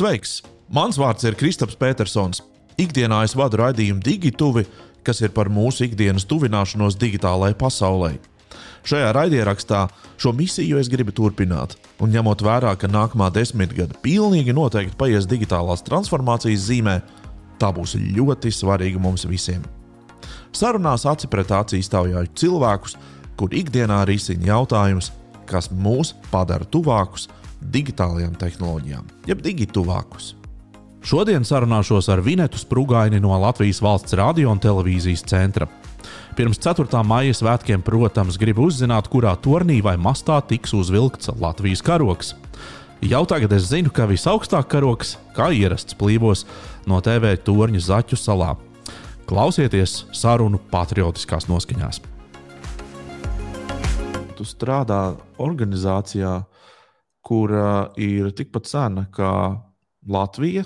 Sveiks! Mans vārds ir Kristaps Petersons. Ikdienā es vadu raidījumu Digituvi, kas ir par mūsu ikdienas tuvināšanos digitālajai pasaulē. Šajā raidierakstā šo misiju es gribu turpināt, un ņemot vērā, ka nākamā desmitgade pilnīgi noteikti paies digitālās transformācijas zīmē, tā būs ļoti svarīga mums visiem. Sarunās aci pret acī stāvjāju cilvēkus, kur ikdienā risina jautājumus, kas mūs padara tuvākus digitālajām tehnoloģijām, jeb digituvākus. Šodien sarunāšos ar Vinetu Sprūgaini no Latvijas valsts radio un televīzijas centra. Pirms 4. maija svētkiem, protams, gribu uzzināt, kurā tornī vai mastā tiks uzvilkts Latvijas karoks. Jau tagad es zinu, ka visaugstāk karoks, kā ierasts plīvos, no TV torņa Zaķu salā. Klausieties sarunu patriotiskās noskaņās. Tu strādā organizācijā, kura ir tikpat sena kā Latvija.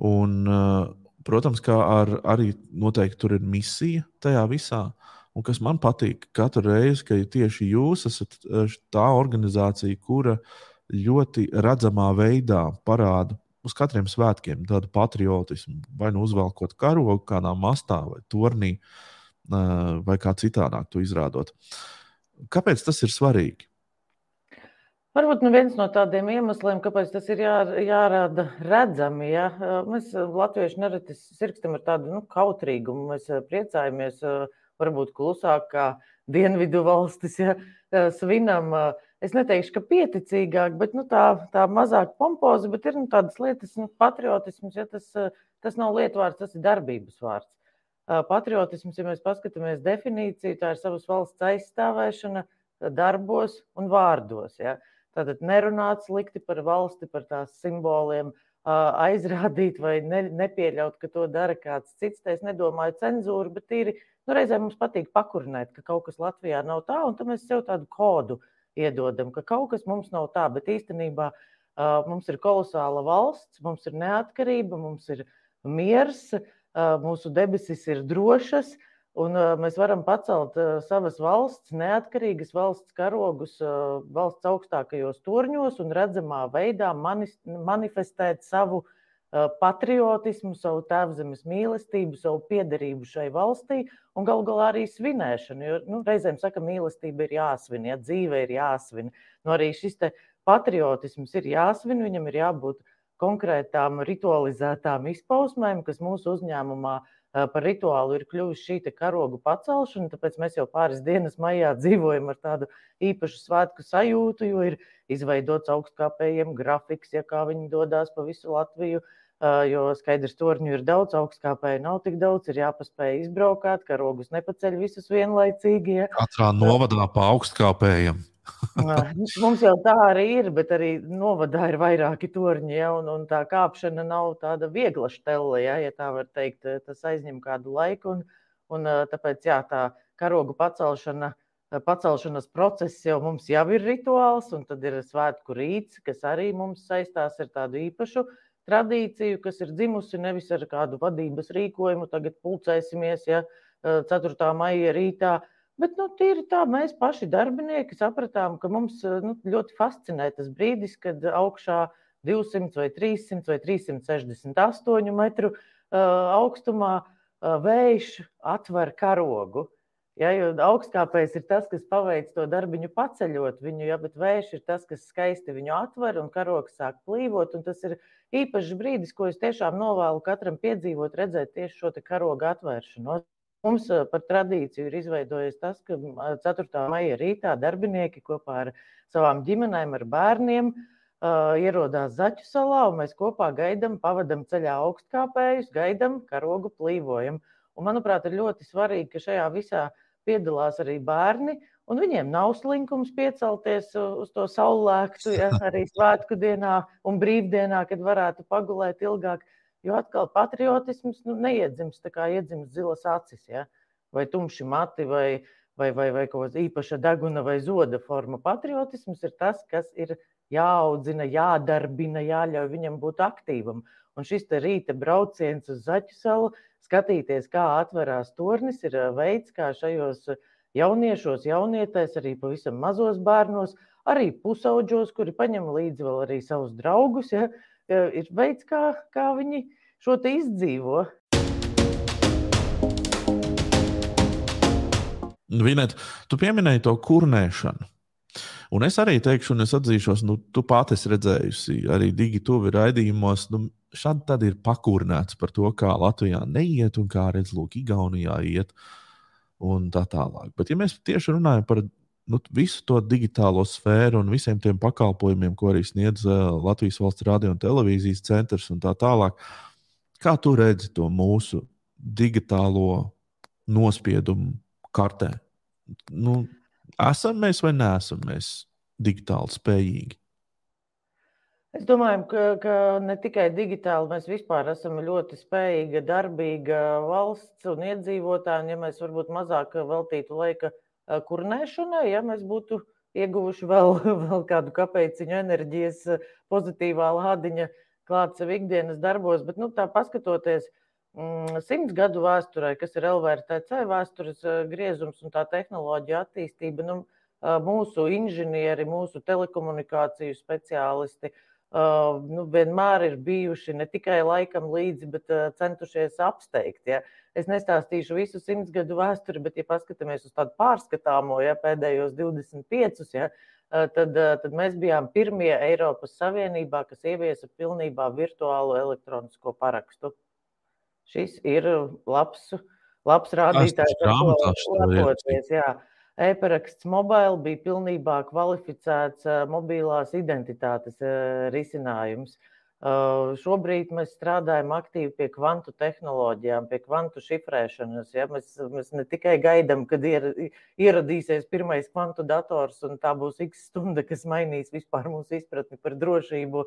Un, protams, ka ar, arī noteikti tur ir misija tajā visā. Un kas man patīk, katru reizi, kad tieši jūs esat tā organizācija, kura ļoti redzamā veidā parāda uz katriem svētkiem tādu patriotismu, vai nu uzvelkot karogu kādā mastā, vai tornī, vai kā citādāk to izrādot. Kāpēc tas ir svarīgi? Varbūt nu viens no tādiem iemesliem, kāpēc tas ir jā, jārāda redzami. Ja? Mēs latvieši nereti sirkstam ar tādu nu, kautrīgumu. Mēs priecājamies, varbūt klusāk kā dienvidu valstis, ja svinam. Es neteikšu, ka pieticīgāk, bet nu, tā, tā mazāk pompozi, bet ir nu, tādas lietas, nu, patriotisms, ja tas, tas nav lietvārds, tas ir darbības vārds. Patriotisms, ja mēs paskatāmies definīciju, tā ir savas valsts aizstāvēšana darbos un vārdos. Ja? Tātad nerunāt slikti par valsti, par tās simboliem, aizrādīt vai ne, nepieļaut, ka to dara kāds cits. Es nedomāju cenzūru, bet tīri nu, reizēm mums patīk pakurnēt, ka kaut kas Latvijā nav tā, un tad mēs sev tādu kodu iedodam, ka kaut kas mums nav tā, bet īstenībā mums ir kolosāla valsts, mums ir neatkarība, mums ir miers, mūsu debesis ir drošas. Un mēs varam pacelt savas valsts, neatkarīgas valsts karogus valsts augstākajos torņos un redzamā veidā manis, manifestēt savu patriotismu, savu tēvzemes mīlestību, savu piederību šai valstī un galu galā arī svinēšanu. Jo nu, reizēm saka, mīlestība ir jāsvin, ja dzīve ir jāsvin. Nu, arī šis patriotisms ir jāsvin, viņam ir jābūt konkrētām ritualizētām izpausmēm, kas mūsu uzņēmumā ir par rituālu ir kļuvusi šī karogu pacelšana. Tāpēc mēs jau pāris dienas maijā dzīvojam ar tādu īpašu svētku sajūtu, jo ir izveidots augstkāpējiem grafiks, ja kā viņi dodas pa visu Latviju. Jo skaidrs, torņu ir daudz, augstkāpēju nav tik daudz, ir jāpaspēj izbraukāt, karogus nepaceļ visus vienlaicīgi. Ja. Katrā novadā pa augstkāpējiem. Mums jau tā arī ir, bet arī novadā ir vairāki torņi, ja, un, un tā kāpšana nav tāda viegla štelle, ja, ja tā var teikt. Tas aizņem kādu laiku, un, un tāpēc jā, tā karogu pacelšana, pacelšanas process jau mums jau ir rituāls, un tad ir svētku rīts, kas arī mums saistās ar tādu īpašu tradīciju, kas ir dzimusi nevis ar kādu vadības rīkojumu, tagad pulcēsimies, ja 4. maija rītā, Bet nu, tīri tā, mēs paši darbinieki sapratām, ka mums nu, ļoti fascinē tas brīdis, kad augšā 200 vai 300 vai 368 metru uh, augstumā uh, vējš atver karogu. Ja, jo augstākais ir tas, kas paveic to darbiņu paceļot viņu, ja, bet vējš ir tas, kas skaisti viņu atver un karogs sāk plīvot. Tas ir īpašs brīdis, ko es tiešām novēlu katram piedzīvot, redzēt tieši šo karogu atvēršanos. Mums par tradīciju ir izveidojies tas, ka 4. maija rītā darbinieki kopā ar savām ģimenēm, ar bērniem uh, ierodās Zaķu salā, un mēs kopā gaidām, pavadām ceļā augstkāpējus, gaidām karogu plīvojumu. Un, manuprāt, ir ļoti svarīgi, ka šajā visā piedalās arī bērni, un viņiem nav slinkums piecelties uz to saulēktu, ja arī svētku dienā un brīvdienā, kad varētu pagulēt ilgāk. Jo atkal patriotisms nu, neiedzimst tā kā iedzimst zilas acis, ja? vai tumši mati, vai, vai, vai, vai kaut kāda īpaša deguna vai zoda forma. Patriotisms ir tas, kas ir jāaudzina, jādarbina, jāļauj viņam būt aktīvam. Un šis rīta brauciens uz Zaķu salu, skatīties, kā atverās tornis, ir veids, kā šajos jauniešos, jaunietēs, arī pavisam mazos bērnos, arī pusauģos, kuri paņem līdzi vēl arī savus draugus. Ja, ir veids, kā, kā viņi šo izdzīvo. Vinet, tu pieminēji to kurnēšanu. Un es arī teikšu, un es atzīšos, nu, tu pati esi redzējusi arī digitāli raidījumos. Nu, Šādi tad ir pakurnēts par to, kā Latvijā neiet un kā redz, lūk, Igaunijā iet un tā tālāk. Bet, ja mēs tieši runājam par nu, visu to digitālo sfēru un visiem tiem pakalpojumiem, ko arī sniedz uh, Latvijas valsts radio un televīzijas centrs un tā tālāk, kā tu redzi to mūsu digitālo nospiedumu kartē? Nu, esam mēs vai neesam mēs digitāli spējīgi? Es domāju, ka, ka ne tikai digitāli, mēs vispār esam ļoti spējīga, darbīga valsts un iedzīvotāji. Un ja mēs varbūt mazāk veltītu laika kurnēšanai, ja mēs būtu ieguvuši vēl, vēl kādu kapeiciņu enerģijas, pozitīvā lādiņa klāt sev ikdienas darbos, bet nu, tā paskatoties, Mm, simts gadu vēsturē, kas ir LVRTC vēstures griezums un tā tehnoloģija attīstība, nu, mūsu inženieri, mūsu telekomunikāciju speciālisti eh, nu, vienmēr ir bijuši ne tikai laikam līdzi, bet centušies apsteigt. Ja. Es nestāstīšu visu simts gadu vēsturi, bet, ja paskatāmies uz tādu pārskatāmo, ja pēdējos 25, ja, tad, tad mēs bijām pirmie Eiropas Savienībā, kas ieviesa pilnībā virtuālo elektronisko parakstu. Šis ir labs, labs rādītājs, ar ko lepoties. E-paraksts mobile bija pilnībā kvalificēts mobilās identitātes risinājums. Uh, šobrīd mēs strādājam aktīvi pie kvantu tehnoloģijām, pie kvantu šifrēšanas. Ja? Mēs, mēs ne tikai gaidām, kad ir, ieradīsies pirmais kvantu dators, un tā būs x stunda, kas mainīs vispār mūsu izpratni par drošību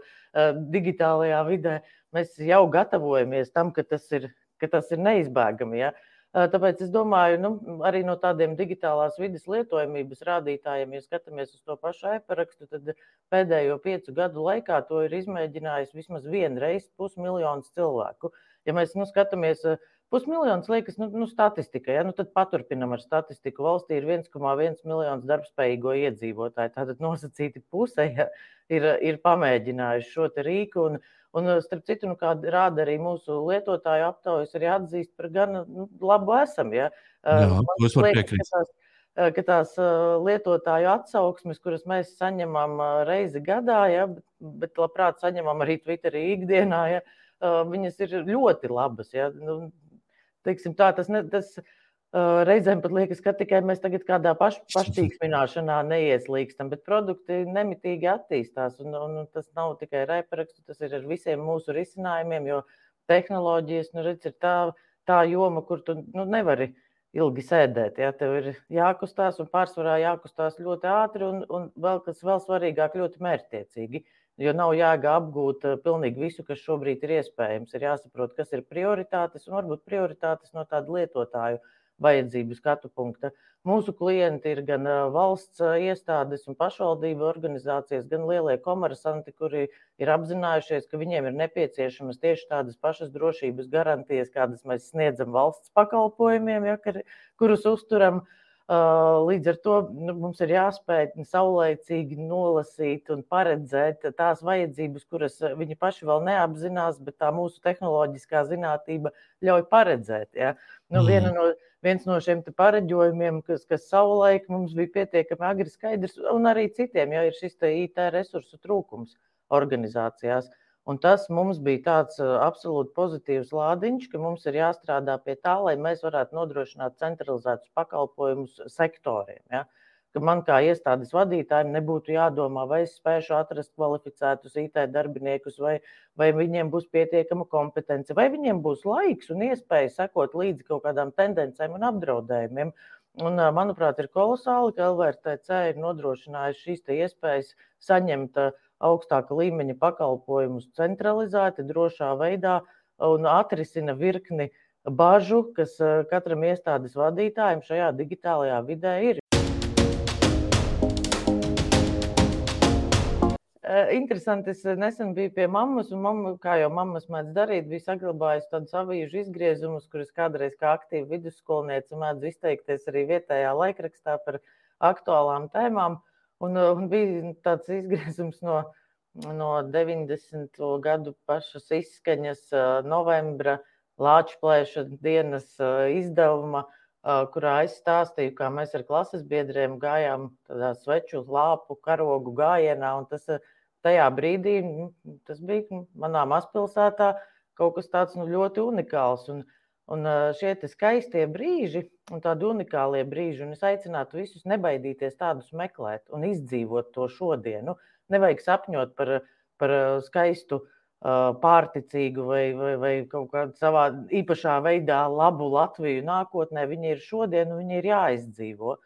digitālajā vidē. Mēs jau gatavojamies tam, ka tas ir, ka tas ir neizbēgami. Ja? Uh, Tāpēc es domāju, nu, arī no tādiem digitālās vidas lietojamības rādītājiem, ja skatāmies uz to pašu e-parakstu, tad pēdējo piecu gadu laikā to ir izmēģinājis vismaz vienreiz pusmiljons cilvēku. Ja mēs nu, skatāmies, pusmiljons liekas, nu, nu statistika, ja, nu, tad paturpinam ar statistiku. Valstī ir 1,1 miljonus darbspējīgo iedzīvotāju. Tātad nosacīti pusē ja, ir, ir pamēģinājuši šo rīku. Un, Un, eh, starp citu, nu, kā rāda arī mūsu lietotāju aptaujas, arī atzīst par gan nu, labu esam. Ja? Jā, eh, tas var piekrist. Ka tās, eh, ka tās lietotāju atsauksmes, kuras mēs saņemam reizi gadā, ja, bet, bet labprāt saņemam arī Twitterī ikdienā, ja, viņas ir ļoti labas. Ja. Nu, teiksim, tā, tas, ne, tas, Reizēm pat liekas, ka tikai mēs tagad kādā paš, paštīksmināšanā neieslīgstam, bet produkti nemitīgi attīstās. Un, un tas nav tikai reparakstu, tas ir ar visiem mūsu risinājumiem, jo tehnoloģijas nu, redz, ir tā, tā joma, kur tu nu, nevari ilgi sēdēt. Ja? Tev ir jākustās un pārsvarā jākustās ļoti ātri un, un vēl kas vēl svarīgāk, ļoti mērķtiecīgi. Jo nav jēga apgūt pilnīgi visu, kas šobrīd ir iespējams. Ir jāsaprot, kas ir prioritātes un varbūt prioritātes no tāda lietotāju vajadzību skatu punkta. Mūsu klienti ir gan valsts iestādes un pašvaldību organizācijas, gan lielie komersanti, kuri ir apzinājušies, ka viņiem ir nepieciešamas tieši tādas pašas drošības garantijas, kādas mēs sniedzam valsts pakalpojumiem, ja, kurus uzturam. Līdz ar to mums ir jāspēj saulēcīgi nolasīt un paredzēt tās vajadzības, kuras viņi paši vēl neapzinās, bet tā mūsu tehnoloģiskā zinātnība ļauj paredzēt. Ja. Nu, mm. no, viens no šiem pareģojumiem, kas, kas savulaik mums bija pietiekami agri skaidrs, un arī citiem, ja ir šis IT resursu trūkums organizācijās. Un tas mums bija tāds absolūti pozitīvs lādiņš, ka mums ir jāstrādā pie tā, lai mēs varētu nodrošināt centralizētus pakalpojumus sektoriem. Ja? Uh, ka man kā iestādes vadītājiem nebūtu jādomā, vai es spēšu atrast kvalificētus IT darbiniekus, vai, vai viņiem būs pietiekama kompetence, vai viņiem būs laiks un iespēja sekot līdzi kaut kādām tendencēm un apdraudējumiem. Un, manuprāt, ir kolosāli, ka LVRTC ir nodrošinājuši šīs iespējas saņemt augstāka līmeņa pakalpojumus centralizēti, drošā veidā un atrisina virkni bažu, kas katram iestādes vadītājam šajā digitālajā vidē ir. Interesanti, es nesen biju pie mammas, un mamma, kā jau mammas mēdz darīt, bija saglabājusi tādus avīžu izgriezumus, kurus kādreiz kā aktīva vidusskolniece mēdz izteikties arī vietējā laikrakstā par aktuālām tēmām. Un, un bija tāds izgriezums no no 90. gadu pašas izskaņas novembra Lāča plēša dienas izdevuma, kurā es stāstīju, kā mēs ar klases biedriem gājām tādā sveču lāpu karogu gājienā. Tas tajā brīdī, nu, tas bija manā mazpilsētā, kaut kas tāds nu, ļoti unikāls. Un, un šie skaistie brīži un tādi unikālie brīži, un es aicinātu visus nebaidīties tādus meklēt un izdzīvot to šodienu. Nevajag sapņot par, par skaistu pārticīgu vai, vai, vai kaut kādā savā īpašā veidā labu Latviju nākotnē. Viņi ir šodien, un viņi ir jāizdzīvo.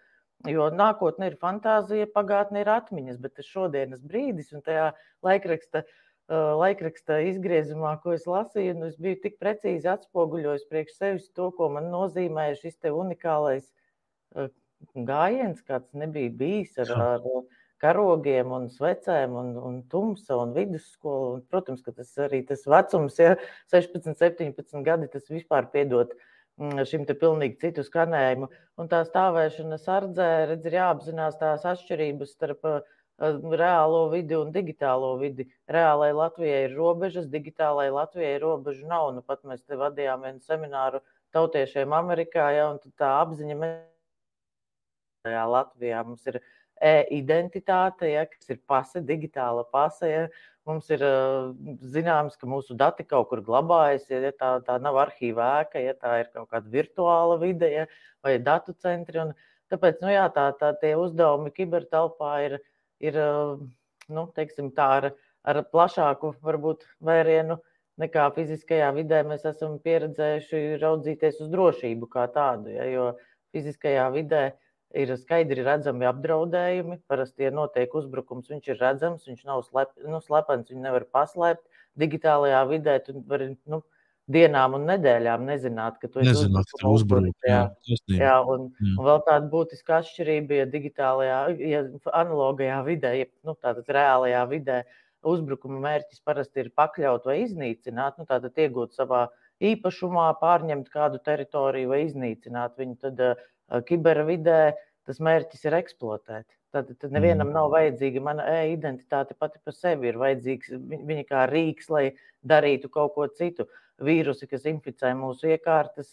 Jo nākotnē ir fantāzija, pagātnē ir atmiņas, bet tas šodienas brīdis un tajā laikraksta, laikraksta izgriezumā, ko es lasīju, nu es biju tik precīzi atspoguļojis priekš sevis to, ko man nozīmē šis te unikālais gājiens, kāds nebija bijis ar, ar karogiem un svecēm un, un tumsa un vidusskola. Un, protams, ka tas arī tas vecums, ja 16, 17 gadi, tas vispār piedod mm, šim te pilnīgi citu skanējumu. Un tā stāvēšana sardzē, redz, ir jāapzinās tās atšķirības starp uh, reālo vidi un digitālo vidi. Reālai Latvijai ir robežas, digitālai Latvijai robežu nav. Nu, pat mēs te vadījām vienu semināru tautiešiem Amerikā, ja, un tā apziņa mēs Latvijā mums ir e-identitāte, ja, kas ir pase, digitāla pase. Ja. Mums ir zināms, ka mūsu dati kaut kur glabājas, ja tā, tā nav arhīva ēka, ja tā ir kaut kāda virtuāla vide ja, vai datu centri. Un tāpēc nu, jā, tā, tā, tie uzdevumi kibertelpā ir, ir nu, teiksim, tā, ar, ar plašāku varbūt, vērienu nekā fiziskajā vidē mēs esam pieredzējuši raudzīties uz drošību kā tādu. Ja, jo fiziskajā vidē ir skaidri redzami apdraudējumi. Parasti, ja notiek uzbrukums, viņš ir redzams, viņš nav slep, nu, slepens, viņu nevar paslēpt. Digitālajā vidē tu vari nu, dienām un nedēļām nezināt, ka tu esi uzbrucis. Jā, jā, jā, un, jā. un vēl tāda būtiska atšķirība, ja digitālajā, ja analogajā vidē, ja nu, tātad reālajā vidē uzbrukuma mērķis parasti ir pakļaut vai iznīcināt, nu, tātad iegūt savā īpašumā, pārņemt kādu teritoriju vai iznīcināt viņu, tad uh, kibervidē tas mērķis ir eksploatēt. Tad, tad nevienam mm. nav vajadzīga mana e-identitāte pati par sevi. Ir vajadzīgs viņa kā rīks, lai darītu kaut ko citu. Vīrusi, kas inficē mūsu iekārtas,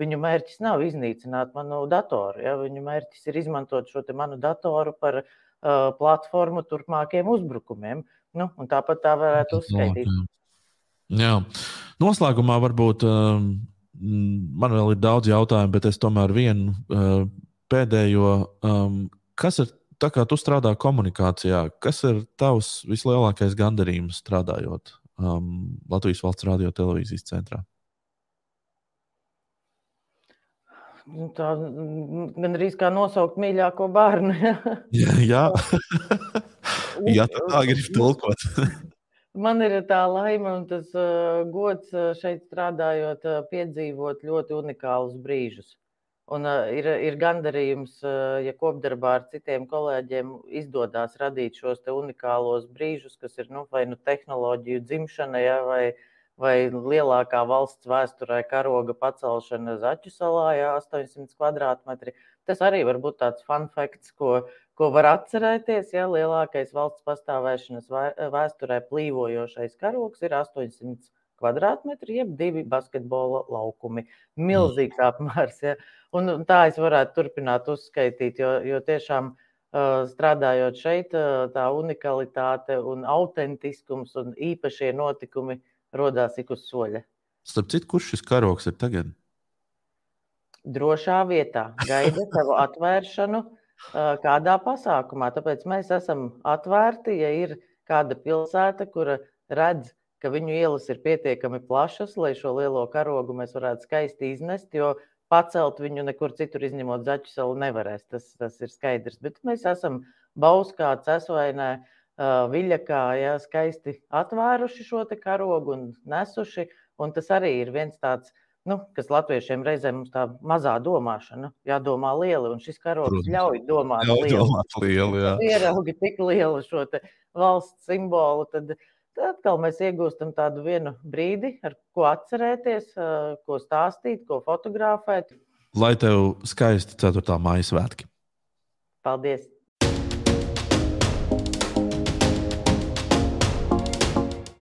viņu mērķis nav iznīcināt manu datoru. Ja? Viņu mērķis ir izmantot šo manu datoru par uh, platformu turpmākiem uzbrukumiem. Nu, tāpat tā varētu uzskaitīt. Jā. Noslēgumā varbūt Mm, man vēl ir daudz jautājumu, bet es tomēr vienu uh, pēdējo. Um, kas ir tā kā tu strādā komunikācijā? Kas ir tavs vislielākais gandarījums strādājot um, Latvijas valsts radio televīzijas centrā? Nu, tā gan arī kā nosaukt mīļāko bērnu. jā, jā. jā tā grib tulkot. Man ir tā laime un tas uh, gods uh, šeit strādājot, uh, piedzīvot ļoti unikālus brīžus. Un uh, ir, ir gandarījums, uh, ja kopdarbā ar citiem kolēģiem izdodas radīt šos unikālos brīžus, kas ir nu, vai nu tehnoloģiju dzimšana, ja, vai, vai lielākā valsts vēsturē karoga pacelšana Zaķu salā, ja 800 kvadrātmetri. Tas arī var būt tāds fun fakts, ko, ko var atcerēties, ja lielākais valsts pastāvēšanas vēsturē plīvojošais karoks ir 800 kvadrātmetri, jeb divi basketbola laukumi. Milzīgs mm. apmērs. Ja? Un, un tā es varētu turpināt uzskaitīt, jo, jo tiešām uh, strādājot šeit, uh, tā unikalitāte un autentiskums un īpašie notikumi rodās ik uz soļa. Starp citu, kurš šis karoks ir tagad? Drošā vietā gaida savu atvēršanu kādā pasākumā. Tāpēc mēs esam atvērti, ja ir kāda pilsēta, kura redz, ka viņu ielas ir pietiekami plašas, lai šo lielo karogu mēs varētu skaisti iznest, jo pacelt viņu nekur citur izņemot zaķu salu nevarēs. Tas, tas ir skaidrs. Bet mēs esam Bauskā, Cesvainē, Viļakā, ja, skaisti atvēruši šo karogu un nesuši. Un tas arī ir viens tāds nu, kas latviešiem reizēm mums tā mazā domāšana, jādomā lieli, un šis karogs ļauj domāt ļauj lieli. Domāt lieli jā. Ieraugi tik lielu šo valsts simbolu, tad, tad atkal mēs iegūstam tādu vienu brīdi, ar ko atcerēties, ko stāstīt, ko fotografēt. Lai tev skaisti 4. maija svētki! Paldies!